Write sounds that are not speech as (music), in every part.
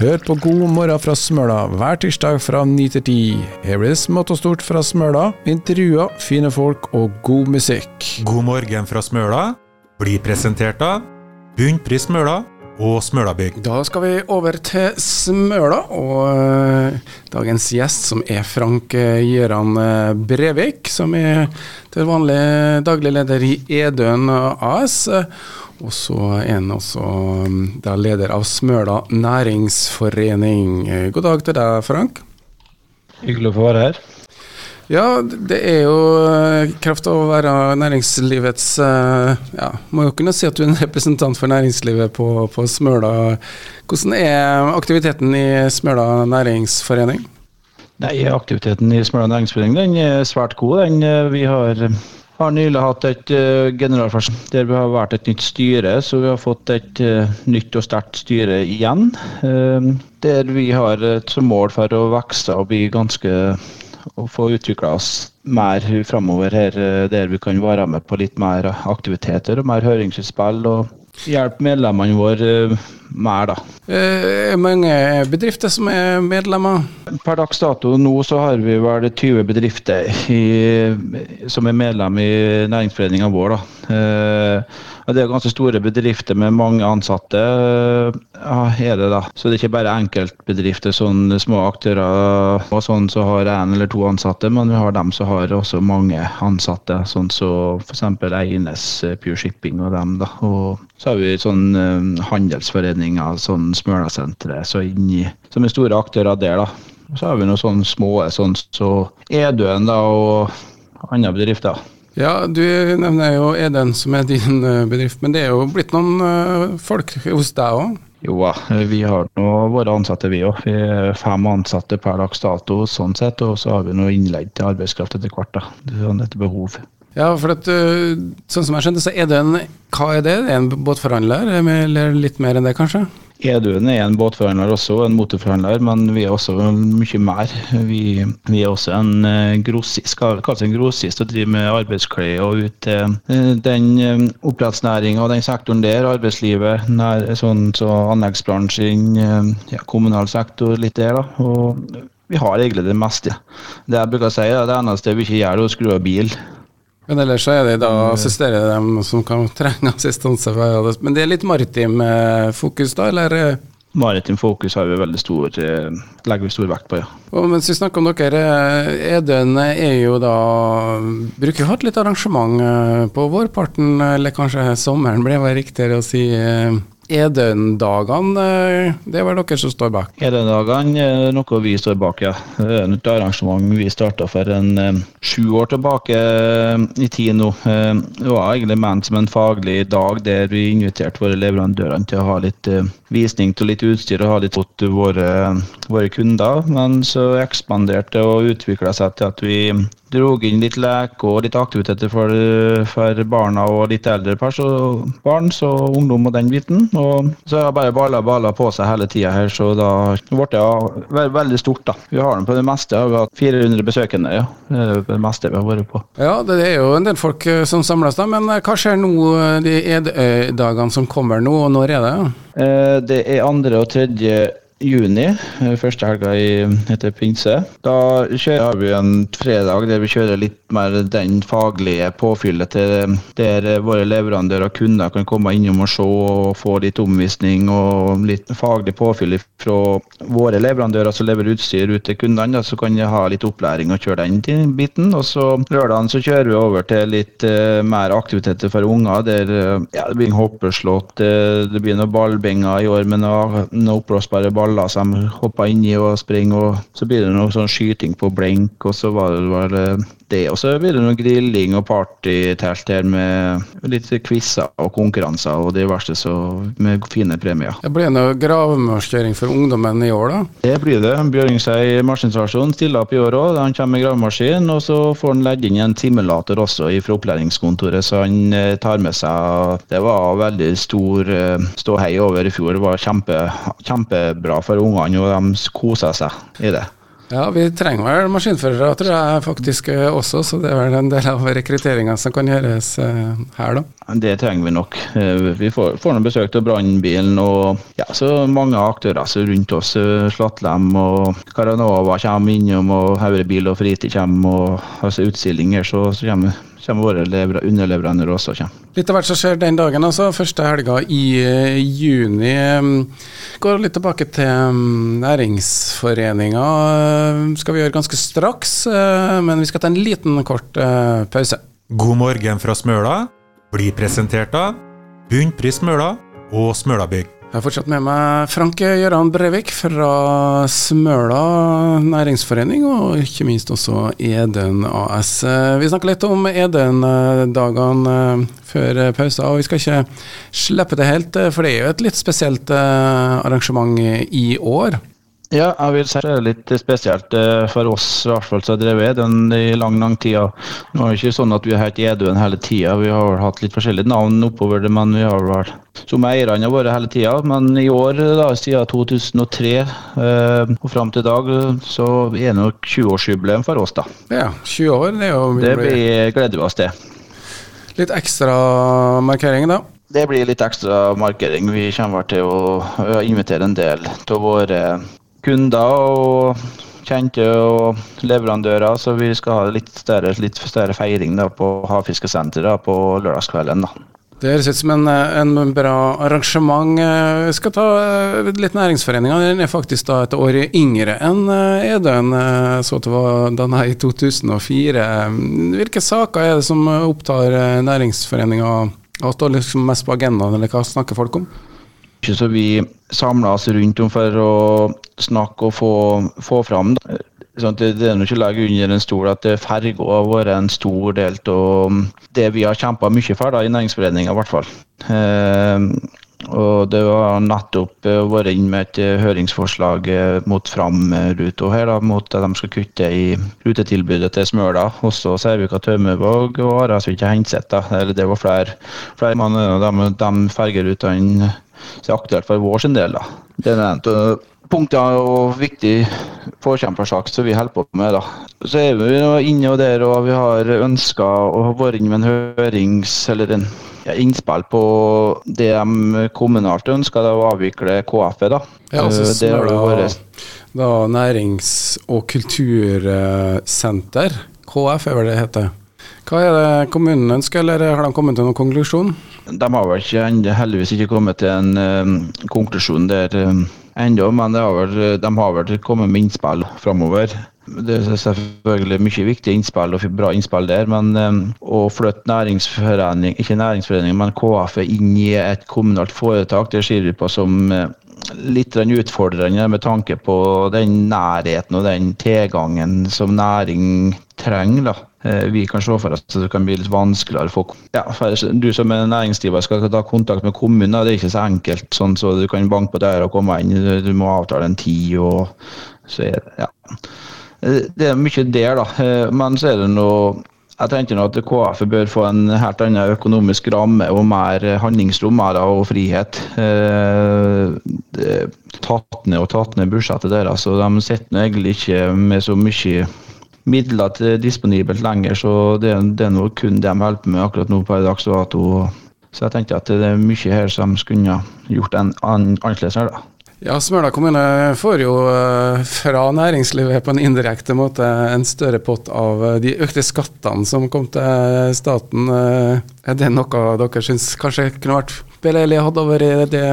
Hør på God morgen fra Smøla hver tirsdag fra 9 til 10. Her blir det smått og stort fra Smøla, intervjuer, fine folk og god musikk. God morgen fra Smøla blir presentert av Bunnpris Smøla og Smølabygg. Da skal vi over til Smøla, og eh, dagens gjest som er Frank Gjøran eh, Brevik, som er til vanlig daglig leder i Edøen AS. Og så er han også mm, da leder av Smøla næringsforening. God dag til deg, Frank. Hyggelig å få være her. Ja, det er jo eh, kraft av å være næringslivets eh, ja, Må jo kunne si at du er en (laughs) representant for næringslivet på, på Smøla. Hvordan er aktiviteten i Smøla næringsforening? Nei, Aktiviteten i Smøla næringsforening den er svært god. Den, eh, vi har har nylig hatt et uh, generalforsøk der vi har vært et nytt styre, så vi har fått et uh, nytt og sterkt styre igjen. Uh, der vi har et mål for å vokse og bli ganske og få utvikla oss mer framover her, der vi kan være med på litt mer aktiviteter og mer høringsutspill. og hjelpe medlemmene våre mer, da. Er mange bedrifter som er medlemmer? Per dags dato nå så har vi vel 20 bedrifter i, som er medlem i næringsforeninga vår. da. Det er ganske store bedrifter med mange ansatte. Ja, er det da. Så det er ikke bare enkeltbedrifter, sånn små aktører og sånn som så har én eller to ansatte, men vi har dem som har også mange ansatte. Sånn som så f.eks. Eines Pure Shipping og dem. da. Og så har vi sånn handelsforeninger, sånn Smølasenteret, så inni, som er store aktører der. da. Og så har vi noen sånne små, sånn så Edøen da, og andre bedrifter. Ja, du nevner jo Eden som er din bedrift, men det er jo blitt noen folk hos deg òg? Jo vi har nå våre ansatte vi òg. Vi er fem ansatte per dags dato sånn sett, og så har vi noe innleid til arbeidskraft etter hvert. da. Sånn etter behov. Ja, for at, sånn som jeg skjønte, så er det en Hva er det? En båtforhandler, eller litt mer enn det, kanskje? Eduen er en båtforhandler også, en motorforhandler, men vi er også mye mer. Vi, vi er også en grossist, skal kalles en grossist og driver med arbeidsklær og ut til den oppdrettsnæringa og den sektoren der, arbeidslivet, nær, sånn så anleggsbransjen, ja, kommunal sektor, litt der, da. Og vi har egentlig det meste. Det jeg bruker å si, er det eneste vi ikke gjør, er å skru av bil. Men ellers så er det da å assistere dem som kan trenge assistanse. Men det er litt maritim fokus da, eller? Maritim fokus har vi veldig stor, legger vi stor vekt på, ja. Og mens vi snakker om dere, Edøen er jo da Bruker jo hatt litt arrangement på vårparten, eller kanskje sommeren, blir det riktigere å si. Edøndagene, det er vel dere som står bak? Edøndagene er noe vi står bak, ja. Det er et arrangement vi starta for en um, sju år tilbake i tid nå. Det var egentlig ment som en faglig dag der vi inviterte våre leverandører til å ha litt visning til litt utstyr og ha litt fått våre, våre kunder. Men så ekspanderte og utvikla seg til at vi dro inn litt leker og litt aktiviteter for, for barna og litt eldre barn, så ungdom og den biten. Og så har jeg bare balla balla på seg hele tida her, så da ble det ja, veldig stort, da. Vi har den på det meste. Vi har hatt 400 besøkende, ja. Det er det meste vi har vært på. Ja, det er jo en del folk som samles da, men hva skjer nå de edøydagene som kommer nå, og når er det? Det er andre og tredje juni, første helga etter pinse. Da kjører vi en fredag der vi kjører litt mer den faglige påfyllet til der våre leverandører og kunder kan komme innom og se og få litt omvisning og litt faglig påfyll fra våre leverandører som leverer utstyr ut til kundene. Så kan de ha litt opplæring og kjøre den biten. Og så lørdagen så kjører vi over til litt uh, mer aktiviteter for unger. Der ja, det blir hoppeslått, uh, det blir noen ballbinger i år med noen noe oppblåsbare baller baller som de hoppa inni og springer, og så blir det noe sånn skyting på blink, og så var det vel det. Og så blir det noe grilling og partytelt her med litt quizer og konkurranser og diverse, så med fine premier. Det blir noe gravemarsjering for ungdommen i år, da? Det blir det. Bjørningsei maskinstasjon stiller opp i år òg. Han kommer med gravemaskin, og så får han legge inn en simulator også fra opplæringskontoret, så han tar med seg Det var veldig stor ståhei over i fjor. Det var kjempe, kjempebra for ungene, og de kosa seg i det. Ja, vi trenger vel maskinførere, tror jeg faktisk eh, også, så det er vel en del av rekrutteringa som kan gjøres eh, her, da. Det trenger vi nok. Eh, vi får, får noen besøk av brannbilen og ja, så mange aktører så rundt oss. Slattlem og Caranova kommer innom, og Haurebil og Fritid kommer, og altså utstillinger, så, så kommer kommer våre underleverandører også. Kommer. Litt av hvert som skjer den dagen, altså. Første helga i uh, juni. Går litt tilbake til um, næringsforeninga. Uh, skal vi gjøre ganske straks, men vi skal ta en liten, kort pause. God morgen fra Smøla blir presentert av Bunnpris Smøla og Smølabygg. Jeg har fortsatt med meg Frank Gøran Brevik fra Smøla næringsforening, og ikke minst også Eden AS. Vi snakker litt om Eden-dagene før pausen, og vi skal ikke slippe det helt, for det er jo et litt spesielt arrangement i år. Ja, jeg vil si det er litt spesielt eh, for oss i hvert fall som har drevet den i lang lang tid. Nå er det ikke sånn at vi har hett Eduen hele tida. Vi har vel hatt litt forskjellige navn oppover det, men vi har vel som eierne har vært hele tida. Men i år, da, siden 2003 eh, og fram til i dag, så er det nok 20-årsjubileum for oss, da. Ja, 20 år, det er jo Det blir gleder vi oss til. Litt ekstra markering, da? Det blir litt ekstra markering. Vi kommer til å invitere en del av våre kunder og kjente og leverandører, så vi skal ha litt større, litt større feiring da, på Havfiskesenteret på lørdagskvelden. da. Det høres ut som en, en, bra arrangement. Vi skal ta eh, litt næringsforeninga. Den er faktisk da et år yngre enn eh, Edøen. Eh, så til var her i 2004. Hvilke saker er det som opptar næringsforeninga? Hva står liksom mest på agendaen, eller hva snakker folk om? Så vi samla oss rundt om for å snakke og få, få fram. Sånn det, det er ikke å legge under en stol at ferga har vært en stor del av det vi har kjempa mye for da, i Næringsforeninga, i hvert fall. Eh, og det var nettopp eh, vært inn med et eh, høringsforslag eh, mot Fram-ruta her, da, mot at de skal kutte i rutetilbudet til Smøla. Også Sævika, Tømmevåg og Arasvika, Henseth. Det var flere. flere mann, de, de fergerutene så er aktuelt for vår sin del. da. Det er en av punktene og viktig forkjempersak som vi holder på med. da. Så er vi inne og der og vi har ønska å være inne med en hørings... eller en ja, innspill på det de kommunalt ønsker å avvikle KF. da. Ja, altså det er da, da Nærings- og kultursenter. KF er vel det heter. Hva er det kommunen ønsker, eller har de kommet til noen konklusjon? De har vel ikke, heldigvis ikke kommet til en um, konklusjon der um, ennå, men vel, de har vel kommet med innspill framover. Det er selvfølgelig mye viktige innspill og bra innspill der, men um, å flytte næringsforening, ikke næringsforening, men KF inn i et kommunalt foretak, det ser vi på som litt utfordrende med tanke på den nærheten og den tilgangen som næring trenger. da. Eh, vi kan se for oss at det kan bli litt vanskeligere for, ja, for Du som er næringsdriver skal ta kontakt med kommunen. Det er ikke så enkelt sånn så du kan banke på døra og komme inn. Du må avtale en tid. og så er det, ja. Eh, det er mye der, da. Eh, men så er det noe jeg tenker nå at KF bør få en helt annen økonomisk ramme og mer handlingsrom og frihet. Eh, tatt ned og tatt ned budsjettet deres, så de sitter egentlig ikke med så mye midler til disponibelt lenger, så det, det er noe kun de hjelper med akkurat nå per dags dato. Så jeg tenkte at det er mye her som skulle gjort en annerledes her, da. Ja, Smøla kommune får jo eh, fra næringslivet på en indirekte måte en større pott av eh, de økte skattene som kom til staten. Eh, er det noe dere syns kanskje kunne vært beleilig å ha over i det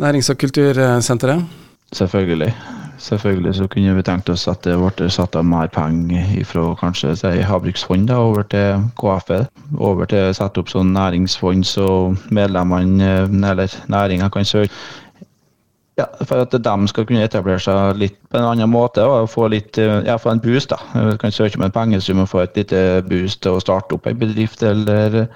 nærings- og kultursenteret? Selvfølgelig. Selvfølgelig så kunne vi tenkt oss at det ble satt av mer penger fra kanskje si, havbruksfond over til KF, Over til å sette opp sånn næringsfond så medlemmene eller næringa kan søke. Ja, for at de skal kunne etablere seg litt på en annen måte og få litt, ja, få en boost. da. Vi kan søke om en pengesum og få et lite boost til å starte opp en bedrift eller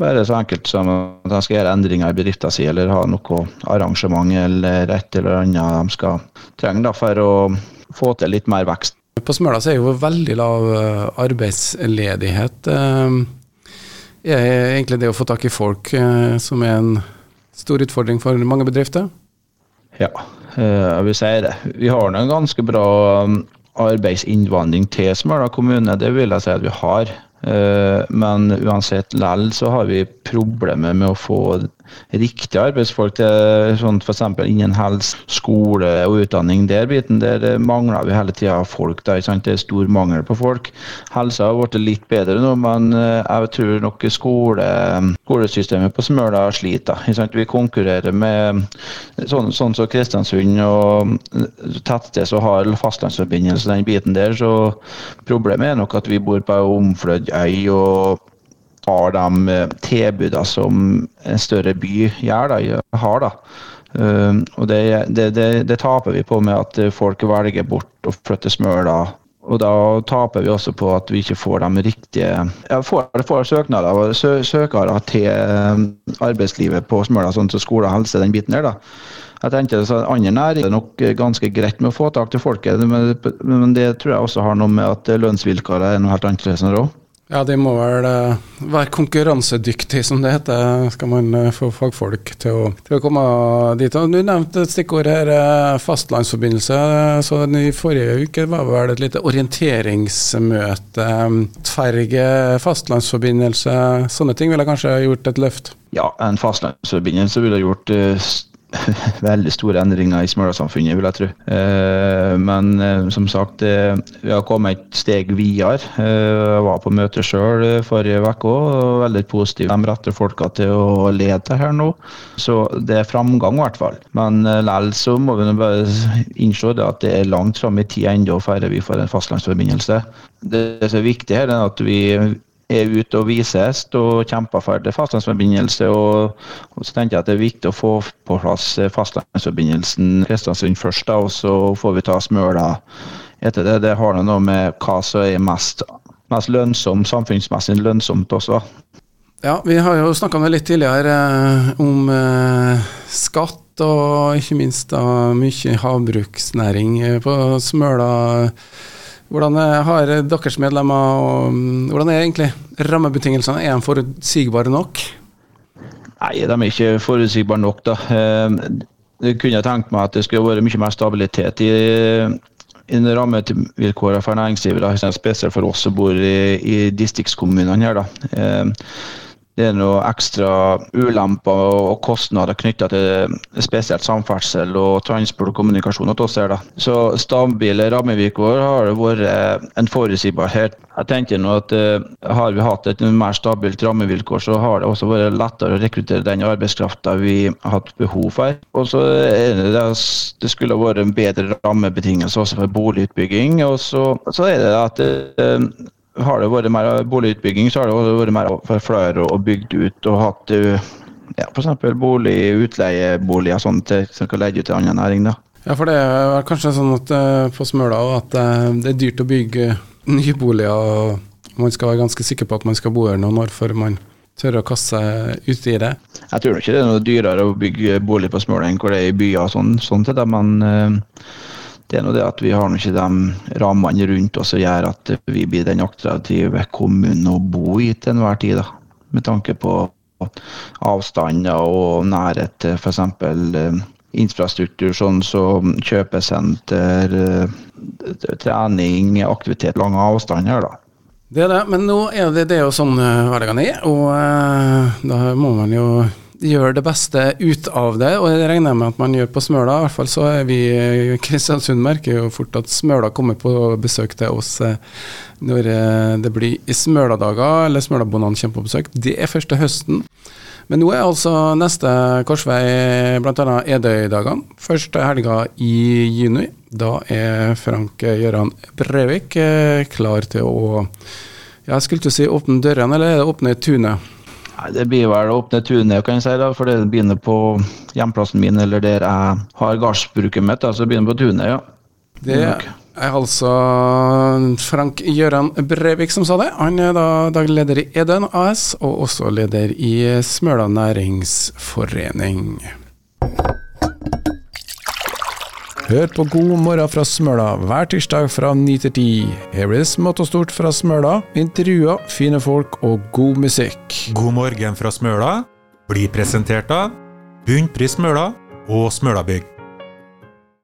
bare så enkelt som at de skal gjøre endringer i bedriften sin, eller ha noe arrangement eller et eller annet de skal trenge da, for å få til litt mer vekst. På Smøla er jo veldig lav eh, arbeidsledighet. Eh, er egentlig det å få tak i folk eh, som er en stor utfordring for mange bedrifter? Ja, jeg vil si det. Vi har en ganske bra arbeidsinnvandring til Smøla kommune, det vil jeg si at vi har. Eh, men uansett lell så har vi problemer med å få riktige arbeidsfolk til sånn f.eks. innen helse, skole og utdanning. Der biten der mangler vi hele tida folk. Der, det er stor mangel på folk. Helsa har blitt litt bedre nå, men eh, jeg tror nok skole, skolesystemet på Smøla sliter. Vi konkurrerer med sånn, sånn som Kristiansund og tettsted som har fastlandsforbindelse, den biten der. Så problemet er nok at vi bor på ei omflødd øy, og har de eh, tilbudene som en større by gjør, da, har. da. Uh, og det, det, det, det, taper vi på med at folk velger bort å flytte Smøla. Og da taper vi også på at vi ikke får de riktige ja, får, får søknader sø, søkere til eh, arbeidslivet på Smøla, sånn som skole og helse, den biten der. da. Jeg tenkte at Andre næringer er nok ganske greit med å få tak til folket, men det tror jeg også har noe med at lønnsvilkårene er noe helt annerledes enn råd. Ja, de må vel uh, være konkurransedyktige, som det heter, skal man uh, få fagfolk til å, til å, komme dit. Og Du nevnte et stikkord her, uh, fastlandsforbindelse. så I forrige uke var det vel et lite orienteringsmøte. Tverge, fastlandsforbindelse, sånne ting ville kanskje gjort et løft? Ja, en fastlandsforbindelse ville gjort (laughs) veldig store endringer i Smøla-samfunnet, vil jeg tro. Eh, men eh, som sagt, eh, vi har kommet et steg videre. Jeg var på møte sjøl forrige uke og veldig positiv. De retter folka til å lede det her nå. Så det er framgang, i hvert fall. Men likevel så må vi bare innse at det er langt fram i tid ennå før vi får en fastlandsforbindelse. Det som er viktig her, er at vi er ute og vises og kjemper for det fastlandsforbindelse. Og, og, så tenker jeg at det er viktig å få på plass fastlandsforbindelsen Kristiansund først, da, og så får vi ta Smøla etter det. Det har noe med hva som er mest, mest lønnsomt, samfunnsmessig lønnsomt også. Ja, vi har jo snakka litt tidligere eh, om eh, skatt og ikke minst da mye havbruksnæring på Smøla. Hvordan har deres medlemmer og mm, hvordan er egentlig rammebetingelsene? Er de forutsigbare nok? Nei, de er ikke forutsigbare nok, da. Jeg kunne tenkt meg at det skulle vært mye mer stabilitet i, i rammevilkårene for næringslivet. Spesielt for oss som bor i, i distriktskommunene her. da. Eh, det er noe ekstra ulemper og kostnader knytta til spesielt samferdsel og transport og kommunikasjon hos oss her. Da. Så stabile rammevilkår har det vært en forutsigbarhet. Jeg tenker nå at uh, Har vi hatt et mer stabilt rammevilkår, så har det også vært lettere å rekruttere den arbeidskrafta vi har hatt behov for. Og så er det, det skulle vært en bedre rammebetingelse også for boligutbygging. Og så, så er det at har det vært mer boligutbygging, så har det vært mer for flere å bygd ut og hatt ja, f.eks. bolig, utleieboliger sånn til, som kan leie ut til annen næring. da. Ja, for det er kanskje sånn at uh, på Smøla at det er dyrt å bygge (laughs) nye boliger. og Man skal være ganske sikker på at man skal bo her noen år før man tør å kaste seg uti det. Jeg tror ikke det er noe dyrere å bygge bolig på Smøla enn hvor det er i byer, sånn, sånn til det, men det er nå det at vi har ikke de rammene rundt oss som gjør at vi blir den attraktive kommunen å bo i til enhver tid. Da. Med tanke på avstander og nærhet til f.eks. Eh, infrastruktur sånn som kjøpesenter, eh, trening, aktivitet, lange avstander. da. Det er det, men nå er det, det er jo sånn eh, hverdagen er, og da må man jo gjør det beste ut av det, og det regner jeg med at man gjør på Smøla. I hvert fall så er vi Kristiansund merker jo fort at Smøla kommer på besøk til oss eh, når eh, det blir Smøladager, eller Smølabondene kommer på besøk. Det er første høsten. Men nå er altså neste korsvei bl.a. Edøydagene. Første helga i juni. Da er Frank Gøran Brevik eh, klar til å Jeg skulle ikke si åpne dørene, eller er det åpne tunet? Det blir vel å åpne tunet, kan jeg si, da, for det begynner på hjemplassen min, eller der jeg har gardsbruket mitt. så det begynner på tunet, ja. Det er altså Frank Gøran Brevik som sa det. Han er da daglig leder i Eden AS, og også leder i Smøla næringsforening. Hør på God morgen fra Smøla hver tirsdag fra 9 til 10. Her blir det smått og stort fra Smøla, intervjuer, fine folk og god musikk. God morgen fra Smøla blir presentert av Bunnpris Smøla og Smølabygg.